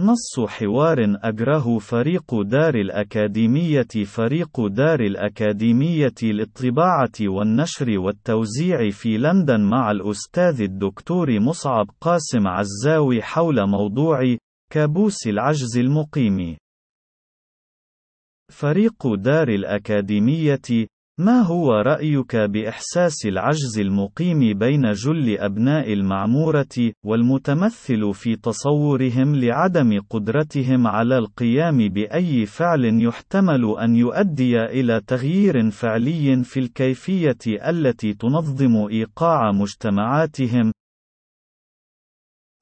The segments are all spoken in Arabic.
نص حوار أجره فريق دار الأكاديمية فريق دار الأكاديمية للطباعة والنشر والتوزيع في لندن مع الأستاذ الدكتور مصعب قاسم عزاوي حول موضوع كابوس العجز المقيم. فريق دار الأكاديمية ما هو رأيك بإحساس العجز المقيم بين جل أبناء المعمورة، والمتمثل في تصورهم لعدم قدرتهم على القيام بأي فعل يحتمل أن يؤدي إلى تغيير فعلي في الكيفية التي تنظم إيقاع مجتمعاتهم؟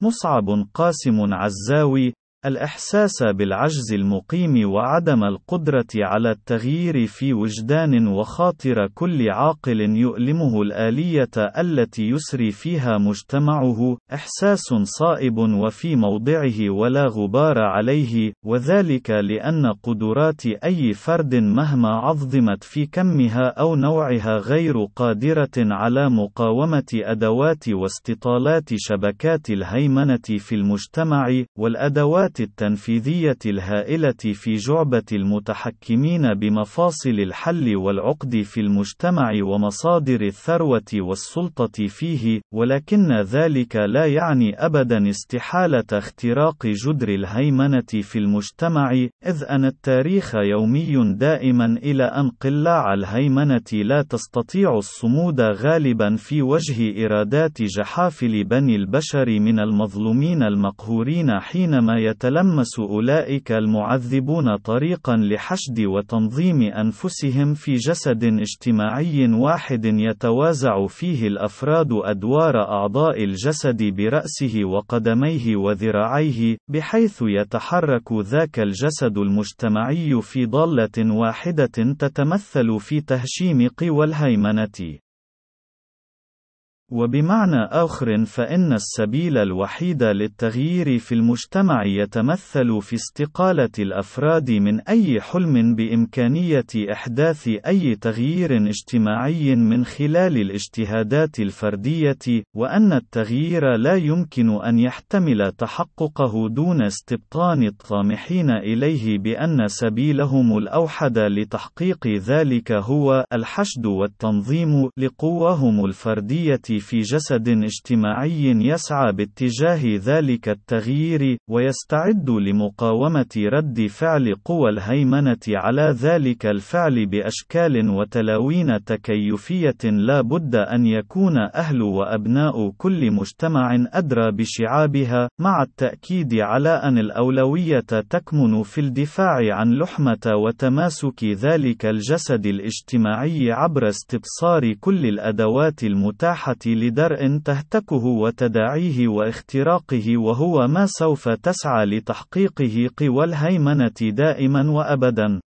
مصعب قاسم عزاوي الإحساس بالعجز المقيم وعدم القدرة على التغيير في وجدان وخاطر كل عاقل يؤلمه الآلية التي يسري فيها مجتمعه، إحساس صائب وفي موضعه ولا غبار عليه، وذلك لأن قدرات أي فرد مهما عظمت في كمها أو نوعها غير قادرة على مقاومة أدوات واستطالات شبكات الهيمنة في المجتمع، والأدوات التنفيذية الهائلة في جعبة المتحكمين بمفاصل الحل والعقد في المجتمع ومصادر الثروة والسلطة فيه، ولكن ذلك لا يعني أبدا استحالة اختراق جدر الهيمنة في المجتمع، إذ أن التاريخ يومي دائما إلى أن قلاع الهيمنة لا تستطيع الصمود غالبا في وجه إرادات جحافل بني البشر من المظلومين المقهورين حينما يتلمس أولئك المعذبون طريقا لحشد وتنظيم أنفسهم في جسد اجتماعي واحد يتوازع فيه الأفراد أدوار أعضاء الجسد برأسه وقدميه وذراعيه، بحيث يتحرك ذاك الجسد المجتمعي في ضالة واحدة تتمثل في تهشيم قوى الهيمنة. وبمعنى آخر فإن السبيل الوحيد للتغيير في المجتمع يتمثل في استقالة الأفراد من أي حلم بإمكانية إحداث أي تغيير اجتماعي من خلال الاجتهادات الفردية، وأن التغيير لا يمكن أن يحتمل تحققه دون استبطان الطامحين إليه بأن سبيلهم الأوحد لتحقيق ذلك هو الحشد والتنظيم لقواهم الفردية في جسد اجتماعي يسعى باتجاه ذلك التغيير، ويستعد لمقاومة رد فعل قوى الهيمنة على ذلك الفعل بأشكال وتلاوين تكيفية لا بد أن يكون أهل وأبناء كل مجتمع أدرى بشعابها، مع التأكيد على أن الأولوية تكمن في الدفاع عن لحمة وتماسك ذلك الجسد الاجتماعي عبر استبصار كل الأدوات المتاحة لدرء تهتكه وتداعيه واختراقه وهو ما سوف تسعى لتحقيقه قوى الهيمنة دائما وأبدا.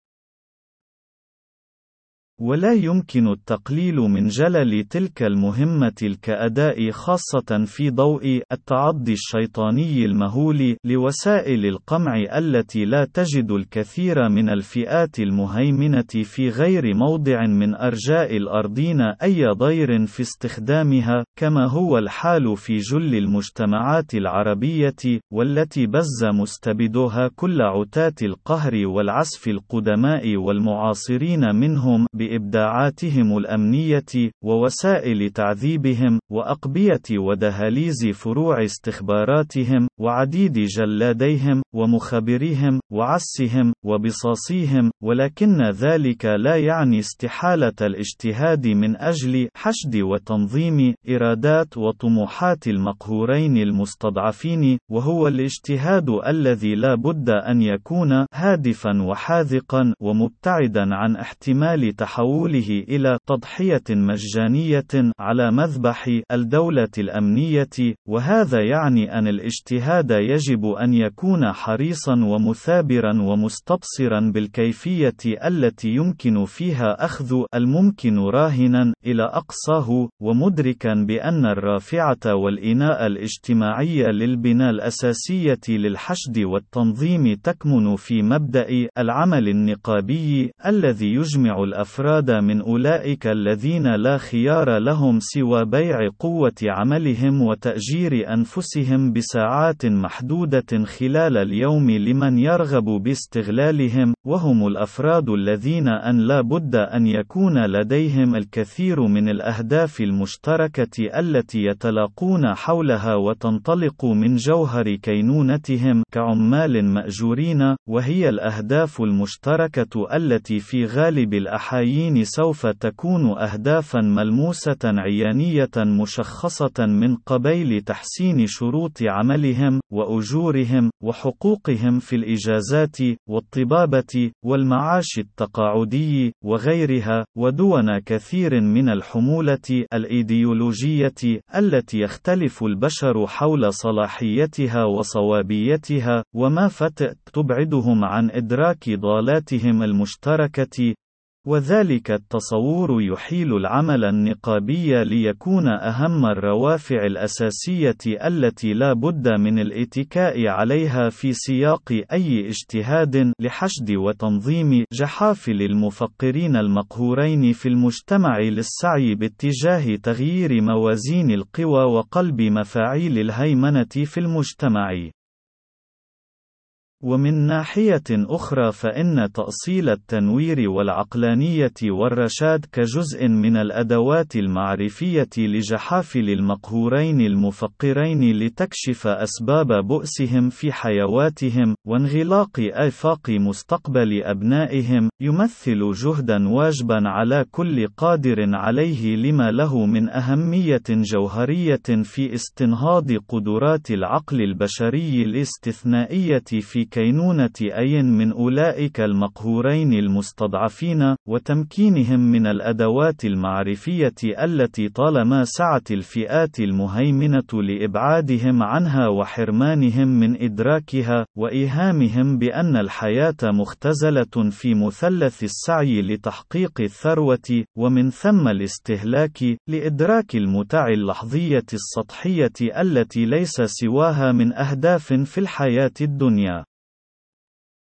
ولا يمكن التقليل من جلل تلك المهمة الكأداء خاصة في ضوء التعضي الشيطاني المهول لوسائل القمع التي لا تجد الكثير من الفئات المهيمنة في غير موضع من أرجاء الأرضين أي ضير في استخدامها، كما هو الحال في جل المجتمعات العربية، والتي بز مستبدوها كل عتاة القهر والعسف القدماء والمعاصرين منهم بإبداعاتهم الأمنية، ووسائل تعذيبهم، وأقبية ودهاليز فروع استخباراتهم، وعديد جلاديهم، ومخبريهم، وعسهم، وبصاصيهم، ولكن ذلك لا يعني استحالة الاجتهاد من أجل حشد وتنظيم إرادات وطموحات المقهورين المستضعفين، وهو الاجتهاد الذي لا بد أن يكون هادفا وحاذقا ومبتعدا عن احتمال تحول تحوله إلى تضحية مجانية على مذبح الدولة الأمنية، وهذا يعني أن الاجتهاد يجب أن يكون حريصا ومثابرا ومستبصرا بالكيفية التي يمكن فيها أخذ الممكن راهنا إلى أقصاه، ومدركا بأن الرافعة والإناء الاجتماعي للبناء الأساسية للحشد والتنظيم تكمن في مبدأ العمل النقابي الذي يجمع الأفراد الأفراد من أولئك الذين لا خيار لهم سوى بيع قوة عملهم وتأجير أنفسهم بساعات محدودة خلال اليوم لمن يرغب باستغلالهم، وهم الأفراد الذين أن لا بد أن يكون لديهم الكثير من الأهداف المشتركة التي يتلاقون حولها وتنطلق من جوهر كينونتهم كعمال مأجورين، وهي الأهداف المشتركة التي في غالب الأحايين سوف تكون أهدافا ملموسة عيانية مشخصة من قبيل تحسين شروط عملهم، وأجورهم، وحقوقهم في الإجازات، والطبابة، والمعاش التقاعدي، وغيرها، ودون كثير من الحمولة الإيديولوجية التي يختلف البشر حول صلاحيتها وصوابيتها، وما فتأت تبعدهم عن إدراك ضالاتهم المشتركة وذلك التصور يحيل العمل النقابي ليكون أهم الروافع الأساسية التي لا بد من الاتكاء عليها في سياق أي اجتهاد لحشد وتنظيم جحافل المفقرين المقهورين في المجتمع للسعي باتجاه تغيير موازين القوى وقلب مفاعيل الهيمنة في المجتمع. ومن ناحية أخرى فإن تأصيل التنوير والعقلانية والرشاد كجزء من الأدوات المعرفية لجحافل المقهورين المفقرين لتكشف أسباب بؤسهم في حيواتهم، وانغلاق آفاق مستقبل أبنائهم، يمثل جهدا واجبا على كل قادر عليه لما له من أهمية جوهرية في استنهاض قدرات العقل البشري الاستثنائية في كينونة أي من أولئك المقهورين المستضعفين، وتمكينهم من الأدوات المعرفية التي طالما سعت الفئات المهيمنة لإبعادهم عنها وحرمانهم من إدراكها، وإيهامهم بأن الحياة مختزلة في مثلث السعي لتحقيق الثروة، ومن ثم الاستهلاك، لإدراك المتع اللحظية السطحية التي ليس سواها من أهداف في الحياة الدنيا.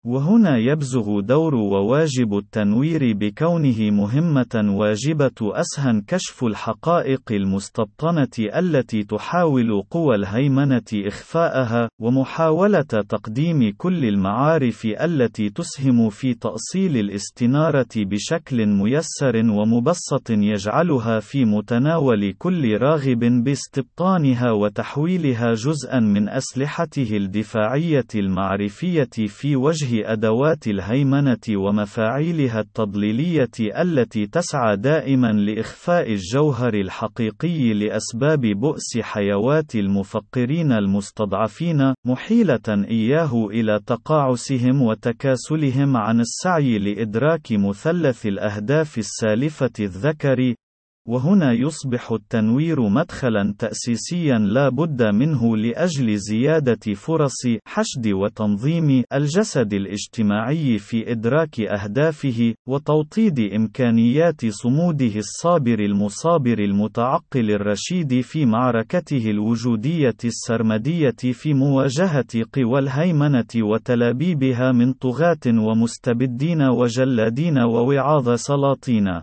وهنا يبزغ دور وواجب التنوير بكونه مهمة واجبة أسهن كشف الحقائق المستبطنة التي تحاول قوى الهيمنة إخفاءها، ومحاولة تقديم كل المعارف التي تسهم في تأصيل الاستنارة بشكل ميسر ومبسط يجعلها في متناول كل راغب باستبطانها وتحويلها جزءا من أسلحته الدفاعية المعرفية في وجه أدوات الهيمنة ومفاعيلها التضليلية التي تسعى دائما لإخفاء الجوهر الحقيقي لأسباب بؤس حيوات المفقرين المستضعفين، محيلة إياه إلى تقاعسهم وتكاسلهم عن السعي لإدراك مثلث الأهداف السالفة الذكر، وهنا يصبح التنوير مدخلا تأسيسيا لا بد منه لأجل زيادة فرص حشد وتنظيم الجسد الاجتماعي في إدراك أهدافه، وتوطيد إمكانيات صموده الصابر المصابر المتعقل الرشيد في معركته الوجودية السرمدية في مواجهة قوى الهيمنة وتلابيبها من طغاة ومستبدين وجلادين ووعاظ سلاطين.